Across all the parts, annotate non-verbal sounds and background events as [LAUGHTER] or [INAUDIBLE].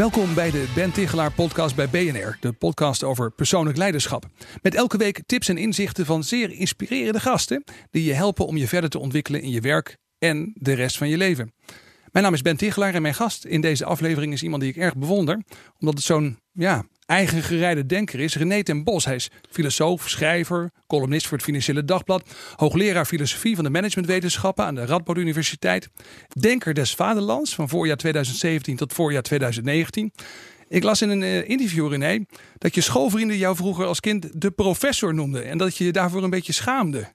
Welkom bij de Ben Tichelaar podcast bij BNR, de podcast over persoonlijk leiderschap. Met elke week tips en inzichten van zeer inspirerende gasten die je helpen om je verder te ontwikkelen in je werk en de rest van je leven. Mijn naam is Ben Tichelaar en mijn gast in deze aflevering is iemand die ik erg bewonder, omdat het zo'n ja, eigen gereide denker is. René ten Bos, hij is filosoof, schrijver, columnist voor het Financiële Dagblad, hoogleraar filosofie van de managementwetenschappen aan de Radboud Universiteit, denker des vaderlands van voorjaar 2017 tot voorjaar 2019. Ik las in een uh, interview, René, dat je schoolvrienden jou vroeger als kind de professor noemden en dat je je daarvoor een beetje schaamde.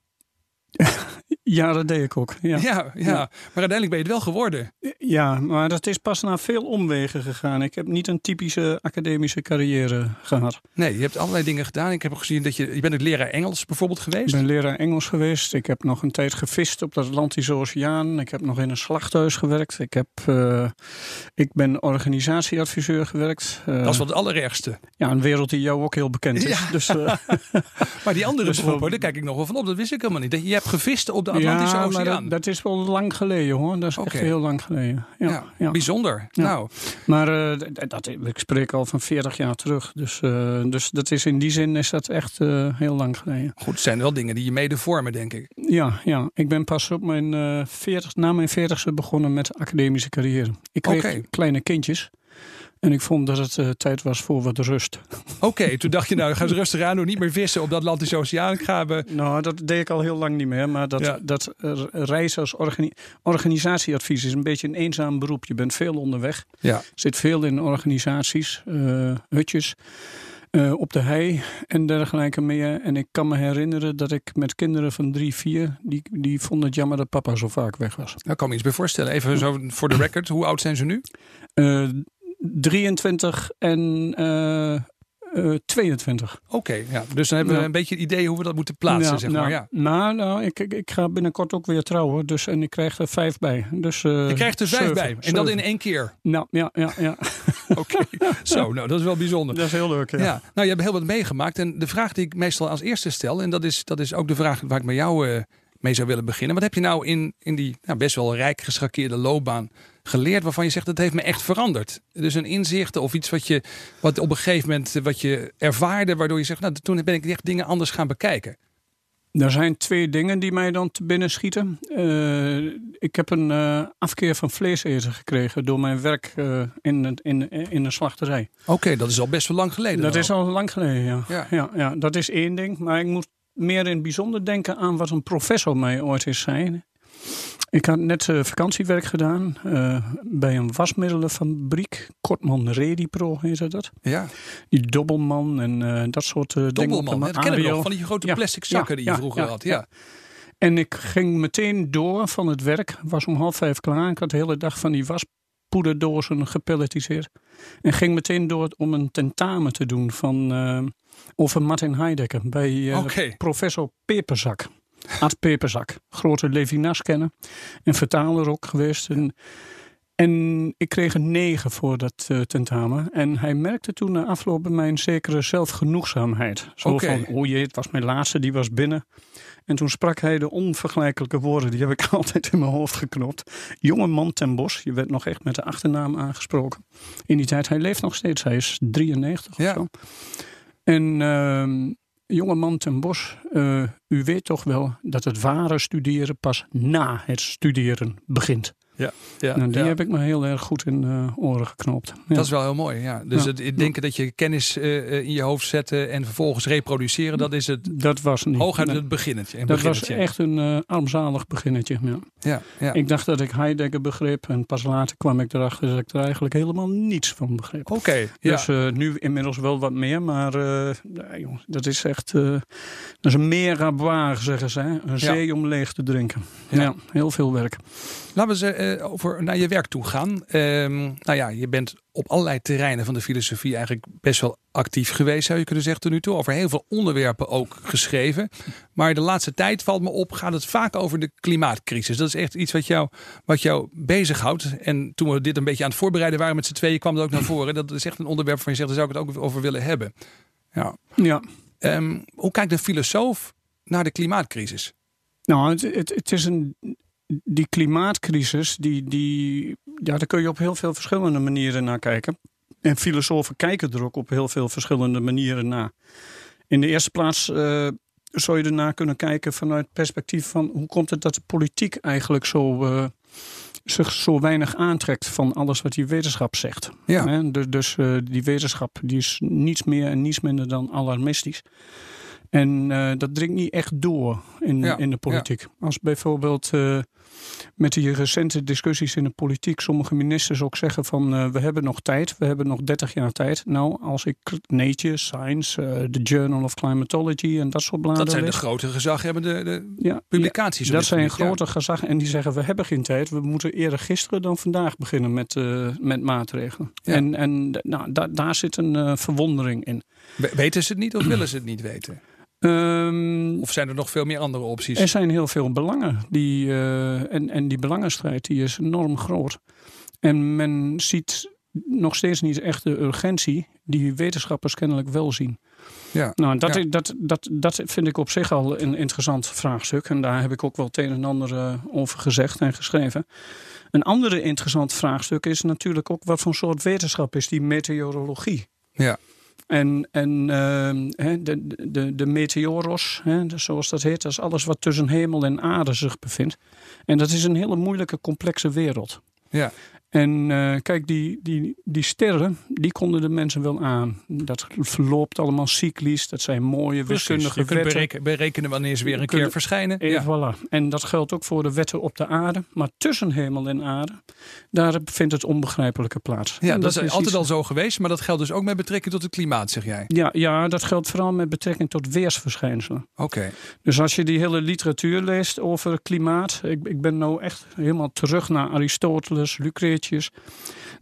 [LAUGHS] Ja, dat deed ik ook. Ja. Ja, ja. maar uiteindelijk ben je het wel geworden. Ja, maar dat is pas na veel omwegen gegaan. Ik heb niet een typische academische carrière gehad. Nee, je hebt allerlei dingen gedaan. Ik heb gezien dat je, je bent ook leraar Engels bijvoorbeeld geweest. Ik ben leraar Engels geweest. Ik heb nog een tijd gevist op de Atlantische Oceaan. Ik heb nog in een slachthuis gewerkt. Ik, heb, uh, ik ben organisatieadviseur gewerkt. Uh, dat is wel het allerergste. Ja, een wereld die jou ook heel bekend is. Ja. Dus, uh, [LAUGHS] maar die andere [LAUGHS] dus beroepen, daar kijk ik nog wel van op. Dat wist ik helemaal niet. Dat je hebt gevist op de Atlantische ja, Oceaan. Dat, dat, is wel lang geleden hoor. Dat is okay. echt heel lang geleden. Ja, ja, ja. bijzonder. Nou. Maar uh, dat, ik spreek al van 40 jaar terug. Dus, uh, dus dat is in die zin is dat echt uh, heel lang geleden. Goed, het zijn wel dingen die je mede vormen, denk ik. Ja, ja. ik ben pas op mijn 40, na mijn 40ste begonnen met academische carrière. Ik kreeg okay. kleine kindjes. En ik vond dat het uh, tijd was voor wat rust. [LAUGHS] Oké, okay, toen dacht je nou, ga eens rustig aan doen. Niet meer vissen op de Atlantische Oceaan. Be... Nou, dat deed ik al heel lang niet meer. Maar dat, ja. dat reizen als organi organisatieadvies is een beetje een eenzaam beroep. Je bent veel onderweg. Ja. Zit veel in organisaties, uh, hutjes. Uh, op de hei en dergelijke meer. En ik kan me herinneren dat ik met kinderen van drie, vier... die, die vonden het jammer dat papa zo vaak weg was. Daar kan me iets bij voorstellen. Even zo voor de record. Hoe oud zijn ze nu? Uh, 23 en uh, uh, 22. Oké, okay, ja. dus dan hebben we ja. een beetje het idee hoe we dat moeten plaatsen, ja, zeg nou, maar. Ja. Nou, nou ik, ik, ik, ga binnenkort ook weer trouwen, dus en ik krijg er vijf bij. Dus, uh, je krijgt er vijf bij, en dat in één keer? Nou, ja, ja, ja. [LAUGHS] Oké, okay. zo, nou dat is wel bijzonder. Dat is heel leuk, ja. ja. Nou, je hebt heel wat meegemaakt en de vraag die ik meestal als eerste stel, en dat is, dat is ook de vraag waar ik met jou uh, mee zou willen beginnen. Wat heb je nou in, in die nou, best wel rijk geschakeerde loopbaan geleerd waarvan je zegt dat heeft me echt veranderd? Dus een inzicht of iets wat je wat op een gegeven moment wat je ervaarde, waardoor je zegt, nou toen ben ik echt dingen anders gaan bekijken. Er zijn twee dingen die mij dan te binnen schieten. Uh, ik heb een uh, afkeer van vlees eten gekregen door mijn werk uh, in, in, in een slachterij. Oké, okay, dat is al best wel lang geleden. Dat al. is al lang geleden, ja. Ja. ja. Ja, Dat is één ding. Maar ik moet meer in het bijzonder denken aan wat een professor mij ooit is zei. Ik had net uh, vakantiewerk gedaan uh, bij een wasmiddelenfabriek. Kortman Redipro heette dat. Ja. Die dobbelman en uh, dat soort uh, dobbelman, dingen. Dat ken ik nog, van die grote ja. plastic zakken ja, die je vroeger had. Ja. En ik ging meteen door van het werk. Was om half vijf klaar. Ik had de hele dag van die waspoederdozen gepelletiseerd. En ging meteen door om een tentamen te doen van, over Martin Heidegger bij okay. professor Peperzak. Ad Peperzak, grote Levinas kennen. En vertaler ook geweest. En, en ik kreeg een negen voor dat uh, tentamen. En hij merkte toen na afloop bij mij een zekere zelfgenoegzaamheid. Zo okay. van, oh jee, het was mijn laatste, die was binnen. En toen sprak hij de onvergelijkelijke woorden, die heb ik [LAUGHS] altijd in mijn hoofd geknopt. Jonge man ten Bos, je werd nog echt met de achternaam aangesproken. In die tijd, hij leeft nog steeds, hij is 93 ja. of zo. En... Uh, jonge man ten Bos, uh, u weet toch wel dat het ware studeren pas na het studeren begint. Ja, ja, nou, die ja. heb ik me heel erg goed in uh, oren geknopt. Ja. Dat is wel heel mooi, ja. Dus ja. het denken dat je kennis uh, in je hoofd zetten en vervolgens reproduceren, dat is het dat was niet, hooguit nee. het beginnetje. Dat beginnetje. was echt een uh, armzalig beginnetje. Ja. Ja, ja. Ik dacht dat ik Heidegger begreep en pas later kwam ik erachter dat ik er eigenlijk helemaal niets van begreep. Oké, okay, Dus uh, nu inmiddels wel wat meer, maar nee, jongens, dat is echt dat is een meer zeggen ze. Hè? Een zee om leeg te drinken. Ja. heel veel werk. Laten we ze eh, over naar je werk toe gaan. Ehm, nou ja, je bent op allerlei terreinen van de filosofie eigenlijk best wel actief geweest, zou je kunnen zeggen, tot nu toe. Over heel veel onderwerpen ook geschreven. Maar de laatste tijd valt me op, gaat het vaak over de klimaatcrisis. Dat is echt iets wat jou, wat jou bezighoudt. En toen we dit een beetje aan het voorbereiden waren met z'n tweeën, kwam het ook naar voren. Dat is echt een onderwerp van je zegt, daar zou ik het ook over willen hebben. Ja. Ja. Ehm, hoe kijkt een filosoof naar de klimaatcrisis? Nou, het, het, het is een. Die klimaatcrisis, die, die, ja, daar kun je op heel veel verschillende manieren naar kijken. En filosofen kijken er ook op heel veel verschillende manieren naar. In de eerste plaats uh, zou je ernaar kunnen kijken vanuit het perspectief van hoe komt het dat de politiek eigenlijk zo, uh, zich zo weinig aantrekt van alles wat die wetenschap zegt. Ja. Dus, dus uh, die wetenschap die is niets meer en niets minder dan alarmistisch. En uh, dat dringt niet echt door in, Ja, in de politiek. Als bijvoorbeeld uh, met die recente discussies in de politiek sommige ministers ook zeggen van uh, we hebben nog tijd, we hebben nog 30 jaar tijd. Nou, als ik Nature, Science, the Journal of Climatology en dat soort bladen Dat zijn de grote gezaghebbende de ja, publicaties. dat zijn grote gezagen en die zeggen we hebben geen tijd. We moeten eerder gisteren dan vandaag beginnen met, met maatregelen. En, en nou, da, daar zit een verwondering in. We- Weten ze het niet of willen ze het niet weten? Um, Of zijn er nog veel meer andere opties? er zijn heel veel belangen. Die, uh, en, en die belangenstrijd die is enorm groot. En men ziet nog steeds niet echt de urgentie die wetenschappers kennelijk wel zien. Ja. Nou, dat, Ja. dat, dat, dat vind ik op zich al een interessant vraagstuk. En daar heb ik ook wel het een en ander uh, over gezegd en geschreven. Een andere interessant vraagstuk is natuurlijk ook wat voor soort wetenschap is die meteorologie. Ja. En, en uh, de, de, de meteoros, hè, zoals dat heet, dat is alles wat tussen hemel en aarde zich bevindt. En dat is een hele moeilijke, complexe wereld. Ja. En uh, kijk, die, die, die sterren, die konden de mensen wel aan. Dat verloopt allemaal cyclisch, dat zijn mooie Precies. wiskundige Je kunt wetten. bereken- berekenen wanneer ze weer een keer verschijnen. En, Ja. voilà. en dat geldt ook voor de wetten op de aarde. Maar tussen hemel en aarde, daar vindt het onbegrijpelijke plaats. ja, dat is altijd iets- al zo geweest, maar dat geldt dus ook met betrekking tot het klimaat, zeg jij. Ja, ja, dat geldt vooral met betrekking tot weersverschijnselen. Oké. Dus als je die hele literatuur leest over klimaat. Ik, ik ben nou echt helemaal terug naar Aristoteles, Lucretius.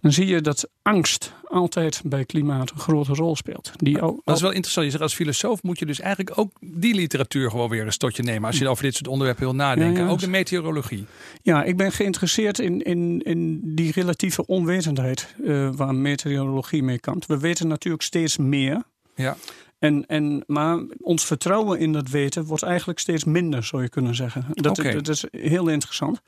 Dan zie je dat angst altijd bij klimaat een grote rol speelt. Die al, Dat is wel interessant. Je zegt als filosoof moet je dus eigenlijk ook die literatuur gewoon weer een stotje nemen. Als je over dit soort onderwerpen wil nadenken. Ja, ja. Ook de meteorologie. Ja, ik ben geïnteresseerd in, in, in die relatieve onwetendheid uh, waar meteorologie mee kampt. We weten natuurlijk steeds meer. Ja. En, en, maar ons vertrouwen in dat weten wordt eigenlijk steeds minder, zou je kunnen zeggen. Dat, is heel interessant.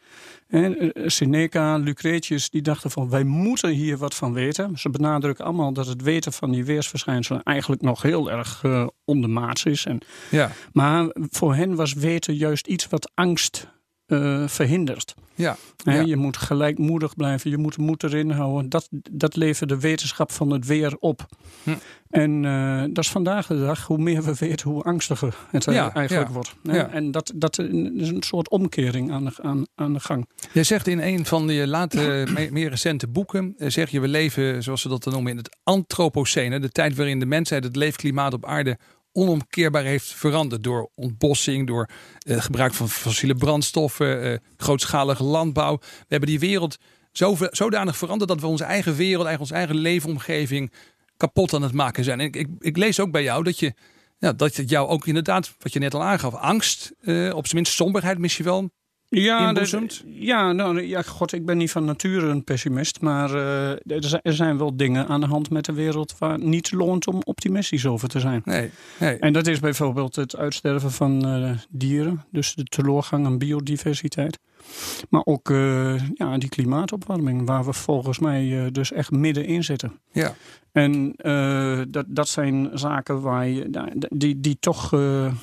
En Seneca, Lucretius, die dachten van wij moeten hier wat van weten. Ze benadrukken allemaal dat het weten van die weersverschijnselen eigenlijk nog heel erg uh, ondermaats is. En, Ja. maar voor hen was weten juist iets wat angst uh, verhindert. Ja. Je moet gelijkmoedig blijven, je moet moed erin houden. Dat, dat levert de wetenschap van het weer op. Hm. En uh, dat is vandaag de dag, hoe meer we weten, hoe angstiger het Ja, eigenlijk ja. wordt. Ja. En dat, dat is een soort omkering aan de, aan, aan de gang. Jij zegt in een van je late, me- meer recente boeken, eh, zeg je we leven, zoals ze dat dan noemen, in het antropocene. De tijd waarin de mensheid het leefklimaat op aarde onomkeerbaar heeft veranderd. Door ontbossing, door eh, gebruik van fossiele brandstoffen, eh, grootschalige landbouw. We hebben die wereld zo, zodanig veranderd dat we onze eigen wereld, eigenlijk onze eigen leefomgeving kapot aan het maken zijn. En ik, ik, lees ook bij jou dat je ja, dat het jou ook inderdaad, wat je net al aangaf, angst, eh, op zijn minst somberheid misschien wel Ja, inboezemt? de- ja, nou, ja, god, ik ben niet van nature een pessimist. Maar eh, er, zijn, er zijn wel dingen aan de hand met de wereld waar het niet loont om optimistisch over te zijn. Nee, nee. En dat is bijvoorbeeld het uitsterven van eh, dieren, dus de teleurgang aan biodiversiteit. Maar ook eh, ja, die klimaatopwarming, waar we volgens mij dus echt middenin zitten. Ja. En dat, dat zijn zaken waar je, die, die toch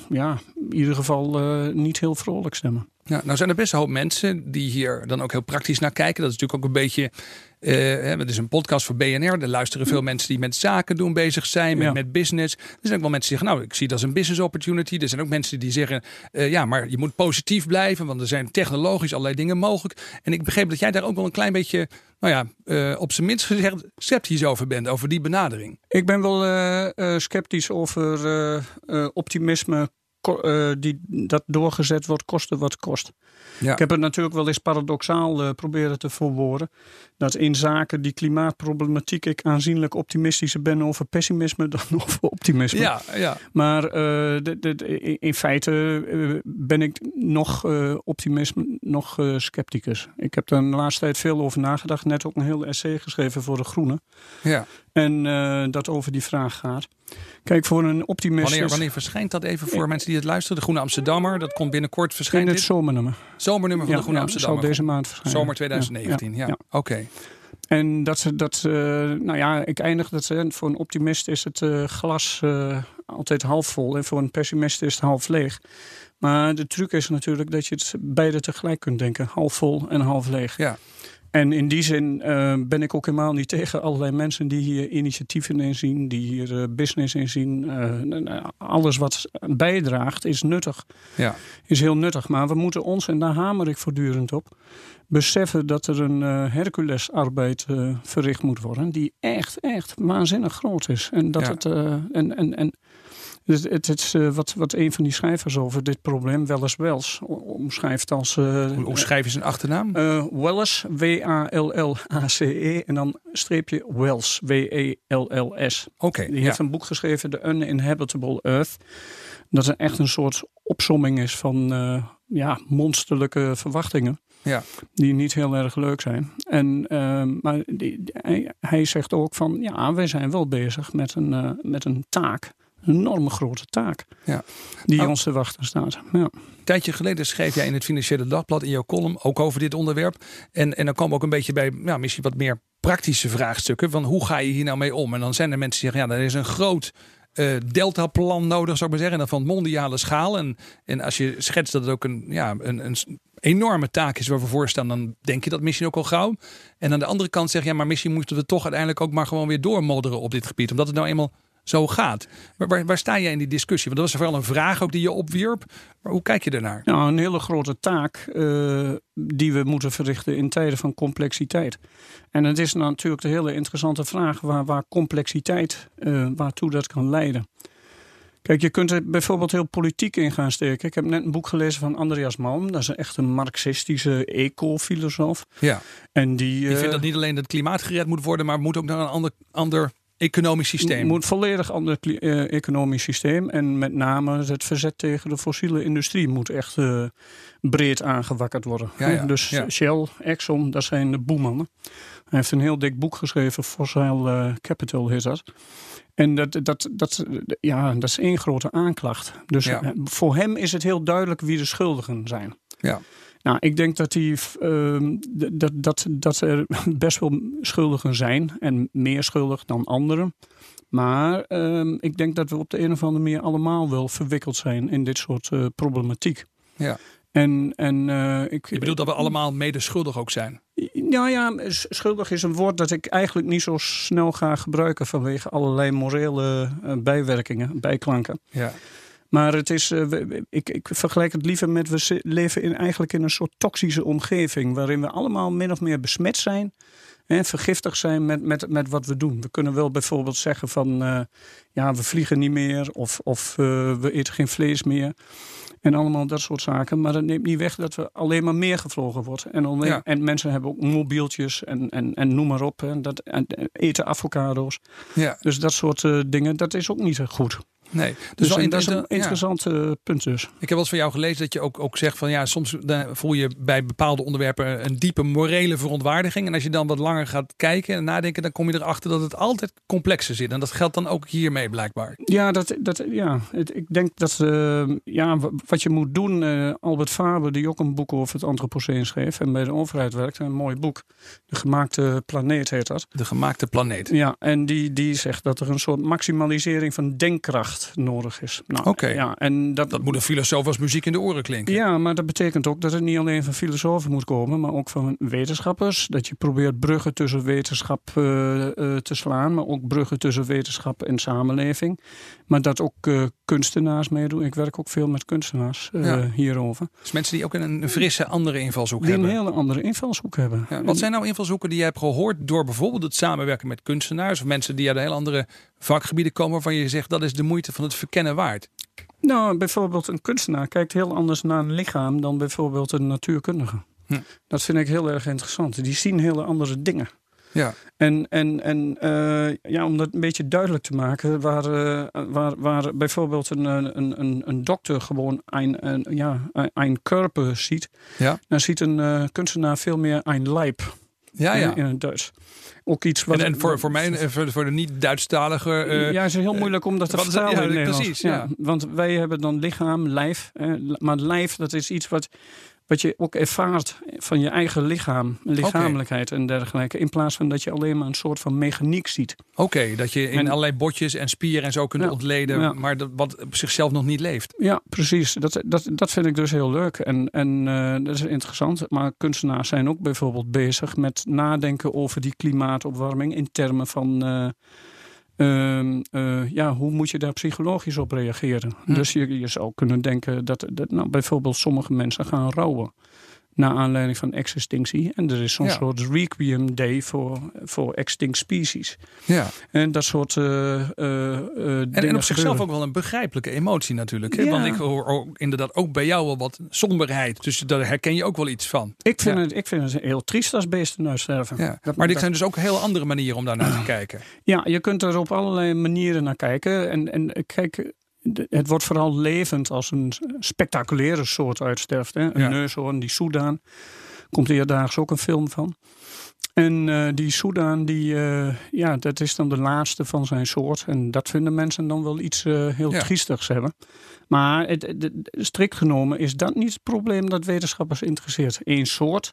ja, in ieder geval niet heel vrolijk stemmen. Ja, nou zijn er best een hoop mensen die hier dan ook heel praktisch naar kijken. Dat is natuurlijk ook een beetje. eh, het is een podcast voor BNR. Er luisteren veel mensen die met zaken doen bezig zijn, met, Ja. met business. Er zijn ook wel mensen die zeggen, nou, ik zie dat als een business opportunity. Er zijn ook mensen die zeggen, eh, ja, maar je moet positief blijven, want er zijn technologisch allerlei dingen mogelijk. En ik begreep dat jij daar ook wel een klein beetje, nou ja, eh, op zijn minst gezegd, sceptisch over bent, over die benadering. Ik ben wel sceptisch over optimisme eh, die, dat doorgezet wordt, koste wat kost. Ja. Ik heb het natuurlijk wel eens paradoxaal uh, proberen te verwoorden. Dat in zaken die klimaatproblematiek ik aanzienlijk optimistischer ben over pessimisme [LAUGHS] dan over optimisme. Ja, ja. Maar de, de, in feite ben ik nog optimisme, nog scepticus. Ik heb daar de laatste tijd veel over nagedacht. Net ook een heel essay geschreven voor De Groene. Ja. En dat over die vraag gaat. Kijk, voor een optimist. Wanneer, wanneer verschijnt dat even voor mensen die het luisteren? De Groene Amsterdammer, dat komt binnenkort verschijnen. In het zomernummer. Zomernummer van ja, de Groene ja, Amsterdammer. zal deze maand verschijnen. Zomer 2019, ja. Oké. Okay. En dat, dat uh, nou ja, ik eindig dat voor een optimist is het uh, glas altijd half vol en voor een pessimist is het half leeg. Maar de truc is natuurlijk dat je het beide tegelijk kunt denken, half vol en half leeg. Ja. En in die zin uh, ben ik ook helemaal niet tegen allerlei mensen die hier initiatieven in zien, die hier uh, business in zien. Uh, alles wat bijdraagt is nuttig. Ja. Is heel nuttig. Maar we moeten ons, en daar hamer ik voortdurend op, beseffen dat er een Herculesarbeid verricht moet worden. Die echt, echt waanzinnig groot is. En dat Ja. het. en, en, en, dus het, het is uh, wat, wat een van die schrijvers over dit probleem, Welles Wells, omschrijft als. Uh, Hoe, schrijf je zijn achternaam? uh, Welles, W-A-L-L-A-C-E, en dan streepje Wells, W-E-L-L-S. Oké. Die heeft een boek geschreven, The Uninhabitable Earth. Dat er echt een soort opsomming is van uh, ja, monsterlijke verwachtingen. Ja. Die niet heel erg leuk zijn. En, uh, maar die, hij, hij, zegt ook van ja, wij zijn wel bezig met een, uh, met een taak. Een enorme grote taak. Ja. Die ons te wachten staat. Ja. Een tijdje geleden schreef jij in het Financiële Dagblad in jouw column ook over dit onderwerp. En, en dan kwam ook een beetje bij misschien wat meer praktische vraagstukken. Van hoe ga je hier nou mee om? En dan zijn er mensen die zeggen, ja, er is een groot uh, deltaplan nodig, zou ik maar zeggen. En dan van mondiale schaal. En, en als je schetst dat het ook een, ja, een, een enorme taak is waar we voor staan, dan denk je dat misschien ook al gauw. En aan de andere kant zeg je, ja, maar misschien moeten we toch uiteindelijk ook maar gewoon weer doormodderen op dit gebied. Omdat het nou eenmaal zo gaat. Waar, waar sta jij in die discussie? Want dat was vooral een vraag ook die je opwierp. Maar hoe kijk je daarnaar? Nou, een hele grote taak uh, die we moeten verrichten in tijden van complexiteit. En het is natuurlijk de hele interessante vraag waar, waar complexiteit, uh, waartoe dat kan leiden. Kijk, je kunt er bijvoorbeeld heel politiek in gaan steken. Ik heb net een boek gelezen van Andreas Malm. Dat is echt een marxistische eco-filosoof. Ja. En die, die uh, vindt dat niet alleen het klimaat gered moet worden, maar moet ook naar een ander, ander economisch systeem. moet volledig ander uh, economisch systeem. En met name het verzet tegen de fossiele industrie moet echt uh, breed aangewakkerd worden. Ja, ja, dus ja. Shell, Exxon, dat zijn de boemannen. Hij heeft een heel dik boek geschreven, Fossil uh, Capital heet dat. En dat, dat, dat, ja, dat is één grote aanklacht. Dus voor hem is het heel duidelijk wie de schuldigen zijn. Ja. Nou, ik denk dat, die, uh, dat, dat, dat er [LAUGHS] best wel schuldigen zijn. En meer schuldig dan anderen. Maar uh, ik denk dat we op de een of andere manier allemaal wel verwikkeld zijn in dit soort uh, problematiek. Ja. En, en, uh, ik, Je bedoelt dat we allemaal mede schuldig ook zijn? Nou ja, schuldig is een woord dat ik eigenlijk niet zo snel ga gebruiken vanwege allerlei morele uh, bijwerkingen, bijklanken. Ja. Maar het is, uh, ik, ik vergelijk het liever met we leven in, eigenlijk in een soort toxische omgeving waarin we allemaal min of meer besmet zijn. En vergiftigd zijn met, met, met wat we doen. We kunnen wel bijvoorbeeld zeggen van uh, ja, we vliegen niet meer of, of uh, we eten geen vlees meer. En allemaal dat soort zaken. Maar dat neemt niet weg dat we alleen maar meer gevlogen wordt. En, alleen, Ja. en mensen hebben ook mobieltjes en, en, en noem maar op. En dat, en, en eten avocado's. Ja. Dus dat soort uh, dingen, dat is ook niet goed. Nee. Dus, en in- dat is een interessant uh, punt dus. Ik heb wel eens van jou gelezen dat je ook, ook zegt van ja, soms dan voel je bij bepaalde onderwerpen een diepe morele verontwaardiging. En als je dan wat langer gaat kijken en nadenken, dan kom je erachter dat het altijd complexer zit. En dat geldt dan ook hiermee blijkbaar. Ja, dat, dat, ja. Het- ik denk dat uh, ja, wat je moet doen. Uh, Albert Faber, die ook een boek over het antropoceen schreef. en bij de overheid werkt, een mooi boek. De gemaakte planeet heet dat. De gemaakte planeet. Ja, en die, die zegt dat er een soort maximalisering van denkkracht nodig is. Nou, Oké. Ja, en dat, Dat moet een filosoof als muziek in de oren klinken. Ja, maar dat betekent ook dat het niet alleen van filosofen moet komen, maar ook van wetenschappers. Dat je probeert bruggen tussen wetenschap uh, uh, te slaan, maar ook bruggen tussen wetenschap en samenleving. Maar dat ook uh, kunstenaars meedoen. Ik werk ook veel met kunstenaars Ja. hierover. Dus mensen die ook een, een frisse andere invalshoek Die een hebben. hele andere invalshoek hebben. Ja, wat zijn nou invalshoeken die je hebt gehoord door bijvoorbeeld het samenwerken met kunstenaars of mensen die uit een heel andere vakgebieden komen waarvan je zegt dat is de moeite van het verkennen waard? Nou, bijvoorbeeld een kunstenaar kijkt heel anders naar een lichaam dan bijvoorbeeld een natuurkundige. Hm. Dat vind ik heel erg interessant. Die zien hele andere dingen. Ja. En, en, en uh, ja, om dat een beetje duidelijk te maken, waar, uh, waar, waar bijvoorbeeld een, een, een, een dokter gewoon een, een, ja, een körper ziet, ja. dan ziet een uh, kunstenaar veel meer een lijp. Ja, ja. In het Duits. Ook iets wat. En, en voor, voor mij, voor, voor de niet-Duitsstalige. Uh, ja, het is heel moeilijk om dat te vertalen. Ja, in Nederlands. precies. Ja. Want wij hebben dan lichaam, lijf. maar lijf, dat is iets wat wat je ook ervaart van je eigen lichaam, lichamelijkheid okay. en dergelijke. In plaats van dat je alleen maar een soort van mechaniek ziet. Oké, okay, dat je in en, allerlei botjes en spieren en zo kunt ja, ontleden, ja. maar dat, wat op zichzelf nog niet leeft. Ja, precies. Dat, dat, dat vind ik dus heel leuk en, en uh, dat is interessant. Maar kunstenaars zijn ook bijvoorbeeld bezig met nadenken over die klimaatopwarming in termen van. Uh, Uh, uh, ja, hoe moet je daar psychologisch op reageren? Hm. Dus je, je zou kunnen denken dat, dat nou, bijvoorbeeld sommige mensen gaan rouwen. Naar aanleiding van extinctie. En er is zo'n Ja. soort requiem day voor, voor extinct species. Ja. En dat soort uh, uh, dingen En, en op zichzelf ook wel een begrijpelijke emotie natuurlijk. Ja. Want ik hoor ook, inderdaad ook bij jou wel wat somberheid. Dus daar herken je ook wel iets van. Ik vind, Ja. het, ik vind het heel triest als beesten uitsterven. Ja. Dat- Maar dit dat- zijn dus ook heel andere manieren om daarnaar te kijken. Ja, je kunt er op allerlei manieren naar kijken. En, en kijk, het wordt vooral levend als een spectaculaire soort uitsterft. Hè? Een Ja. neushoorn, die Soedan. Komt eerdaags ook een film van. En eh, die Soedan, die, eh, ja, dat is dan de laatste van zijn soort. En dat vinden mensen dan wel iets eh, heel Ja. triestigs hebben. Maar het, strikt genomen is dat niet het probleem dat wetenschappers interesseert. Eén soort,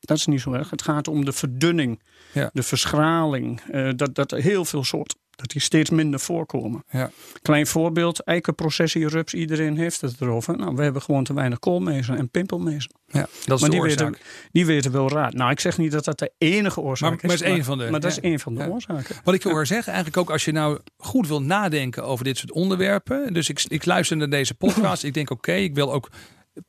dat is niet zo erg. Het gaat om de verdunning, Ja. de verschraling. dat, dat heel veel soorten, dat die steeds minder voorkomen. Ja. Klein voorbeeld, eikenprocessierups, iedereen heeft het erover. Nou, we hebben gewoon te weinig koolmezen en pimpelmezen. Ja, dat is Maar de die oorzaak. weten, die weten wel raad. Nou, ik zeg niet dat dat de enige oorzaak Maar- is. maar is één van de- Maar dat is één van de Ja. oorzaken. Wat ik wil hoor zeggen, eigenlijk ook als je nou goed wil nadenken over dit soort onderwerpen. Dus ik, ik luister naar deze podcast. [LAUGHS] ik denk, oké, ik wil ook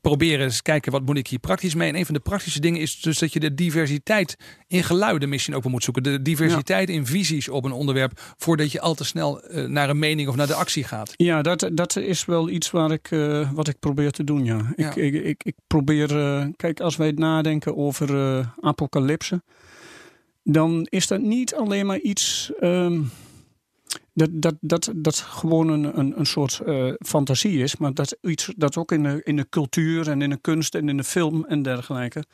proberen eens kijken wat moet ik hier praktisch mee. En een van de praktische dingen is dus dat je de diversiteit in geluiden misschien ook wel moet zoeken. De diversiteit in visies op een onderwerp voordat je al te snel eh, naar een mening of naar de actie gaat. Ja, dat, dat is wel iets waar ik, eh, wat ik probeer te doen, ja. Ja. Ik, ik, ik, probeer, eh, kijk, als wij nadenken over apocalypse, dan is dat niet alleen maar iets ehm, dat, dat, dat, dat gewoon een, een, een soort eh, fantasie is, maar dat iets dat ook in de, in de cultuur en in de kunst en in de film en dergelijke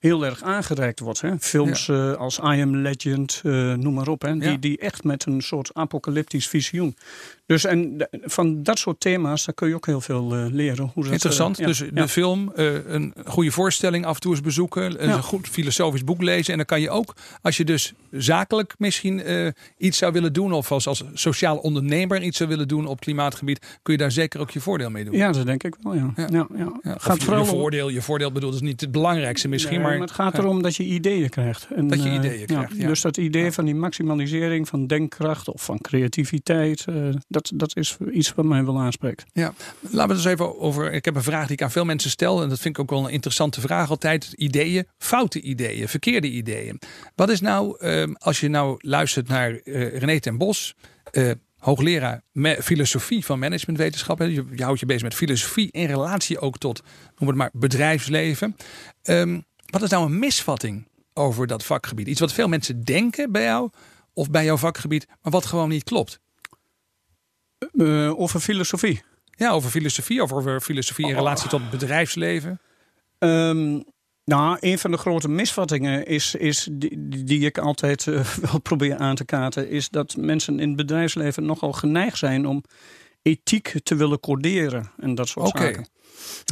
heel erg aangereikt wordt. Hè? Films eh, als I Am Legend, eh, noem maar op, hè? Die, Ja. die echt met een soort apocalyptisch visioen. Dus en van dat soort thema's, daar kun je ook heel veel leren. Hoe dat, Interessant. ja, dus de film, een goede voorstelling af en toe eens bezoeken. Een goed filosofisch boek lezen. En dan kan je ook, als je dus zakelijk misschien iets zou willen doen. Of als, als sociaal ondernemer iets zou willen doen op klimaatgebied. Kun je daar zeker ook je voordeel mee doen. Ja, dat denk ik wel, ja. Ja. ja. ja, Gaat je, vooral je voordeel, je voordeel bedoelt is niet het belangrijkste misschien. Maar, het gaat erom dat je ideeën krijgt. En, Dat je eh, ideeën krijgt, ja. Dus dat idee van die maximalisering van denkkracht of van creativiteit, eh, dat, dat is iets wat mij wel aanspreekt. Ja, laten we eens even over. Ik heb een vraag die ik aan veel mensen stel. En dat vind ik ook wel een interessante vraag altijd. Ideeën, foute ideeën, verkeerde ideeën. Wat is nou, eh, als je nou luistert naar eh, René ten Bos, eh, hoogleraar filosofie van managementwetenschappen. Je, je houdt je bezig met filosofie in relatie ook tot, noem het maar, bedrijfsleven. Ehm, wat is nou een misvatting over dat vakgebied? Iets wat veel mensen denken bij jou of bij jouw vakgebied, maar wat gewoon niet klopt. Eh, over filosofie. Ja, over filosofie, of over filosofie in relatie tot bedrijfsleven. Ehm, nou, een van de grote misvattingen is, is die, die- ik altijd eh, [LAUGHS] wel probeer aan te kaarten, is dat mensen in het bedrijfsleven nogal geneigd zijn om ethiek te willen coderen en dat soort zaken.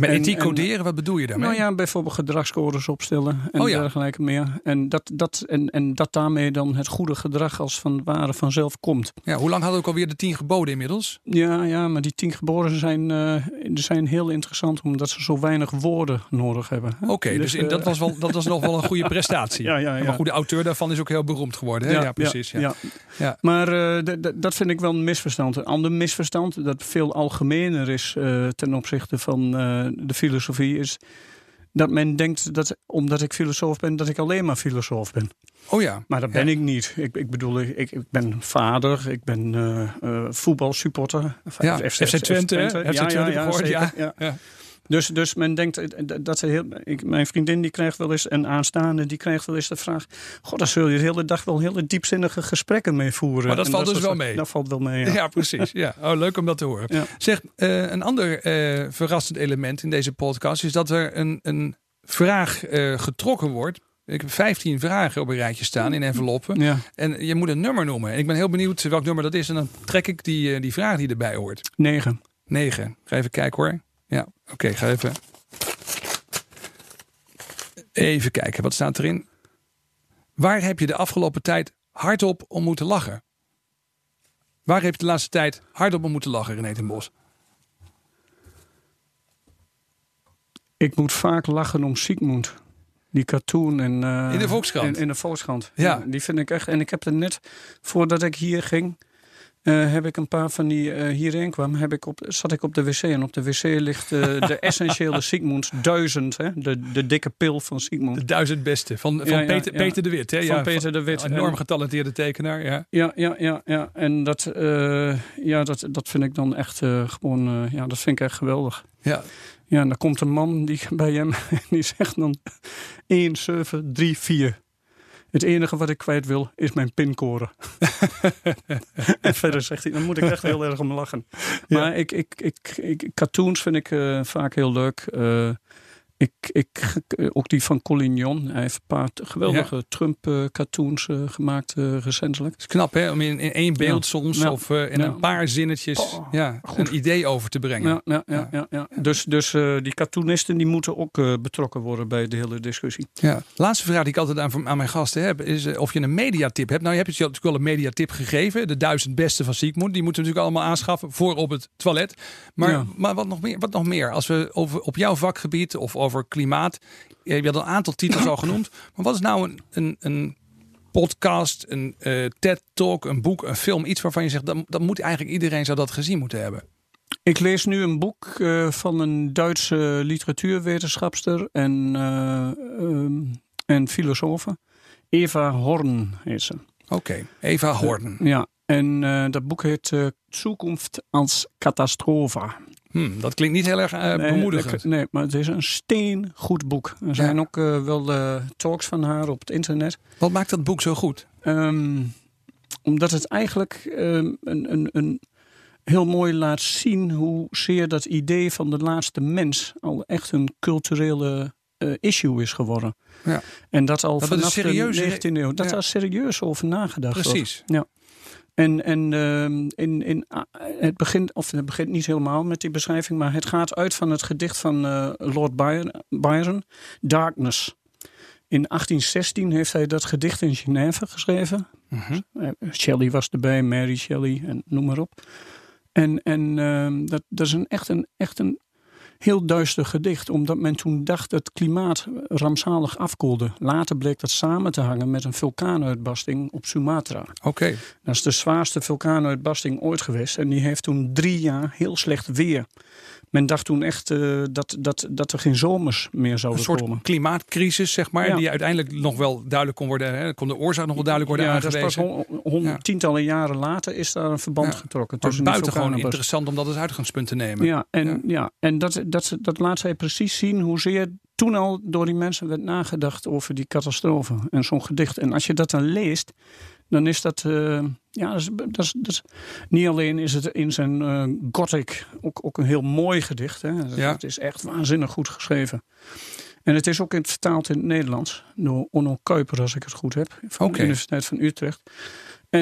Met En- ethiek en- coderen, wat bedoel je daarmee? Nou ja, bijvoorbeeld gedragscodes opstellen en Oh ja. dergelijke meer. En dat, dat, en, en dat daarmee dan het goede gedrag als van ware vanzelf komt. Ja, hoe lang hadden we ook alweer de tien geboden inmiddels? Ja, ja maar die tien geboren zijn, eh, zijn heel interessant omdat ze zo weinig woorden nodig hebben. Oké, dus, eh, dat, was wel, dat was nog wel een goede [LAUGHS] prestatie. Ja, ja, ja. Maar goed, de auteur daarvan is ook heel beroemd geworden. Hè? Ja, precies. Ja. Ja. Maar eh, dat vind ik wel een misverstand. Een ander misverstand dat veel algemener is eh, ten opzichte van eh, de filosofie is dat men denkt dat omdat ik filosoof ben, dat ik alleen maar filosoof ben. Oh ja. Maar dat ben ik niet. Ik, ik bedoel, ik, ik ben vader, ik ben uh, uh, voetbalsupporter. Ja, FC, FC Twente, FC Twente, ja, ja, ja, gehoord, ja. Dus, dus men denkt dat ze heel. Ik, mijn vriendin die krijgt wel eens, een aanstaande, die krijgt wel eens de vraag: God, daar zul je de hele dag wel hele diepzinnige gesprekken mee voeren. Maar dat en valt dat dus wel mee. Dat valt wel mee. Ja, [LAUGHS] ja precies. Ja. Oh, leuk om dat te horen. Ja. Zeg, uh, een ander uh, verrassend element in deze podcast is dat er een, een vraag uh, getrokken wordt. Ik heb 15 vragen op een rijtje staan in enveloppen. Ja. En je moet een nummer noemen. En ik ben heel benieuwd welk nummer dat is. En dan trek ik die, die vraag die erbij hoort. 9. 9. Ga even kijken hoor. Ja, oké, okay, ga even. Even kijken, wat staat erin? Waar heb je de afgelopen tijd hardop om moeten lachen? Waar heb je de laatste tijd hardop om moeten lachen, René ten Bos? Ik moet vaak lachen om Sigmund. Die cartoon in, uh, in de Volkskrant. In, in de Volkskrant. Ja. Die vind ik echt. En ik heb er net voordat ik hier ging. Uh, heb ik een paar van die uh, hierheen kwam, heb ik op, zat ik op de wc. En op de wc ligt uh, [LAUGHS] de essentiële Sigmund duizend. Hè? De, de dikke pil van Sigmund. De duizend beste. Van, van Ja, ja, Peter, ja. Peter de Wit. Hè? Van Peter de Wit. Een enorm En- getalenteerde tekenaar. Ja. Ja, ja, ja. En dat, eh, ja, dat, dat vind ik dan echt eh, gewoon, eh, ja, dat vind ik echt geweldig. Ja. Ja, en dan komt een man die [LAUGHS] bij hem en die zegt dan 1, 7, 3, 4. Het enige wat ik kwijt wil is mijn pincode. [LAUGHS] en verder zegt hij, dan moet ik echt heel erg om lachen. Maar ik, ik, ik, ik, cartoons vind ik eh, vaak heel leuk. Eh, ik, ik, ook die van Collignon. Hij heeft een paar geweldige Trump-cartoons eh, gemaakt eh, recentelijk. Het is knap hè, om in, in één beeld Ja. soms Ja. of eh, in een paar zinnetjes Oh, ja, goed. een idee over te brengen. Ja, ja, ja, ja, ja. Dus, dus eh, die cartoonisten die moeten ook eh, betrokken worden bij de hele discussie. Ja. Laatste vraag die ik altijd aan, aan mijn gasten heb, is eh, of je een mediatip hebt. Nou, je hebt je natuurlijk wel een mediatip gegeven. De duizend beste van Sigmund. Die moeten we natuurlijk allemaal aanschaffen voor op het toilet. Maar, maar wat, nog meer, wat nog meer? Als we over, op jouw vakgebied of over klimaat. Je had een aantal titels al genoemd. Maar wat is nou een, een, een podcast, een eh, TED-talk, een boek, een film? Iets waarvan je zegt, dat, dat moet eigenlijk iedereen zou dat gezien moeten hebben. Ik lees nu een boek eh, van een Duitse literatuurwetenschapster en, eh, ehm, en filosofe. Eva Horn heet ze. Oké, Eva Horn. Ja, en dat boek heet Zukunft als Catastrofe. Hm, dat klinkt niet heel erg eh, Nee, bemoedigend. nee, maar het is een steengoed boek. Er zijn Ja. ook eh, wel eh, talks van haar op het internet. Wat maakt dat boek zo goed? Ehm, omdat het eigenlijk ehm, een, een, een heel mooi laat zien hoezeer dat idee van de laatste mens al echt een culturele issue is geworden. Ja. En dat al Dat vanaf de 19e eeuw, dat Ja. daar serieus over nagedacht wordt. Precies. En, en ehm, in, in, het begint, of het begint niet helemaal met die beschrijving, maar het gaat uit van het gedicht van eh, Lord Byron, Byron, Darkness. In 1816 heeft hij dat gedicht in Genève geschreven. Mhm. Eh, Shelley was erbij, Mary Shelley en noem maar op. En, en ehm, dat, dat is een, echt, een, echt een heel duister gedicht, omdat men toen dacht dat het klimaat rampzalig afkoelde. Later bleek dat samen te hangen met een vulkaanuitbarsting op Sumatra. Oké. Dat is de zwaarste vulkaanuitbarsting ooit geweest. En die heeft toen drie jaar heel slecht weer. Men dacht toen echt eh, dat, dat, dat er geen zomers meer Een zouden soort komen. klimaatcrisis, zeg maar, Ja. die uiteindelijk nog wel duidelijk kon worden. Hè? Kon de oorzaak nog wel duidelijk worden ja, dat is pas aangewezen. hon- hon- Ja. tientallen jaren later is daar een verband Ja. getrokken. Tussen die buitengewoon interessant om dat als uitgangspunt te nemen. Ja, en, Ja. ja. en dat, dat, dat laat zij precies zien hoezeer toen al door die mensen werd nagedacht over die catastrofe. En zo'n gedicht. En als je dat dan leest, dan is dat. eh, ja, dat is, dat is, dat is- niet alleen is het in zijn eh, gothic ook, ook een heel mooi gedicht. Hè. Het, Ja. het is echt waanzinnig goed geschreven. En het is ook in vertaald in het Nederlands door Onno Kuiper, als ik het goed heb, van de Universiteit van Utrecht.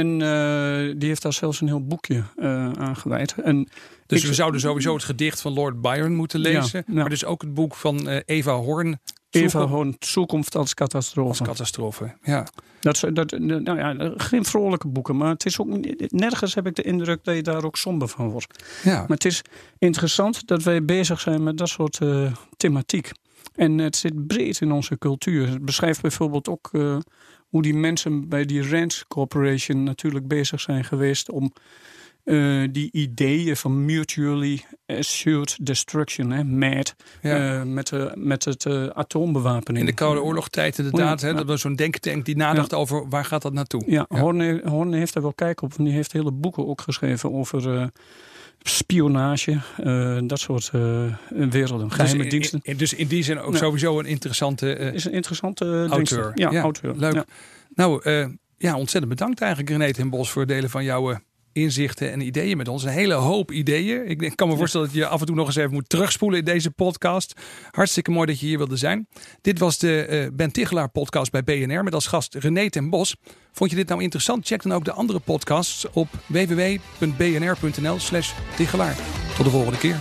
En eh, die heeft daar zelfs een heel boekje eh aan gewijd. En Dus ik- we zouden sowieso het gedicht van Lord Byron moeten lezen. Ja. Maar dus ook het boek van eh, Eva Horn. Eva gewoon toekomst als als catastrofe. catastrofe. Ja. Dat, dat, nou ja, geen vrolijke boeken, maar het is ook nergens heb ik de indruk dat je daar ook somber van wordt. ja. Maar het is interessant dat wij bezig zijn met dat soort thematiek. En het zit breed in onze cultuur. Het beschrijft bijvoorbeeld ook hoe die mensen bij die Rand Corporation natuurlijk bezig zijn geweest om eh, die ideeën van mutually assured destruction, hè, MAD, Ja. eh, met, de, met het eh, atoombewapening. In de Koude Oorlogstijd inderdaad. Ja, hè, dat was zo'n denktank die nadacht over waar gaat dat naartoe. Ja, Horne, Horne heeft er wel kijk op. Want die heeft hele boeken ook geschreven over eh, spionage. eh, dat soort eh, werelden. Geheime dus in- diensten. in- dus in die zin ook Ja. sowieso een interessante eh, is een interessante auteur. Ja, Ja, auteur. leuk. Ja. Nou, ja, ontzettend bedankt eigenlijk René ten Bos voor het delen van jouw inzichten en ideeën met ons. Een hele hoop ideeën. Ik kan me voorstellen dat je af en toe nog eens even moet terugspoelen in deze podcast. Hartstikke mooi dat je hier wilde zijn. Dit was de eh, Ben Tichelaar podcast bij BNR met als gast René ten Bos. Vond je dit nou interessant? Check dan ook de andere podcasts op www.bnr.nl slash Tichelaar. Tot de volgende keer.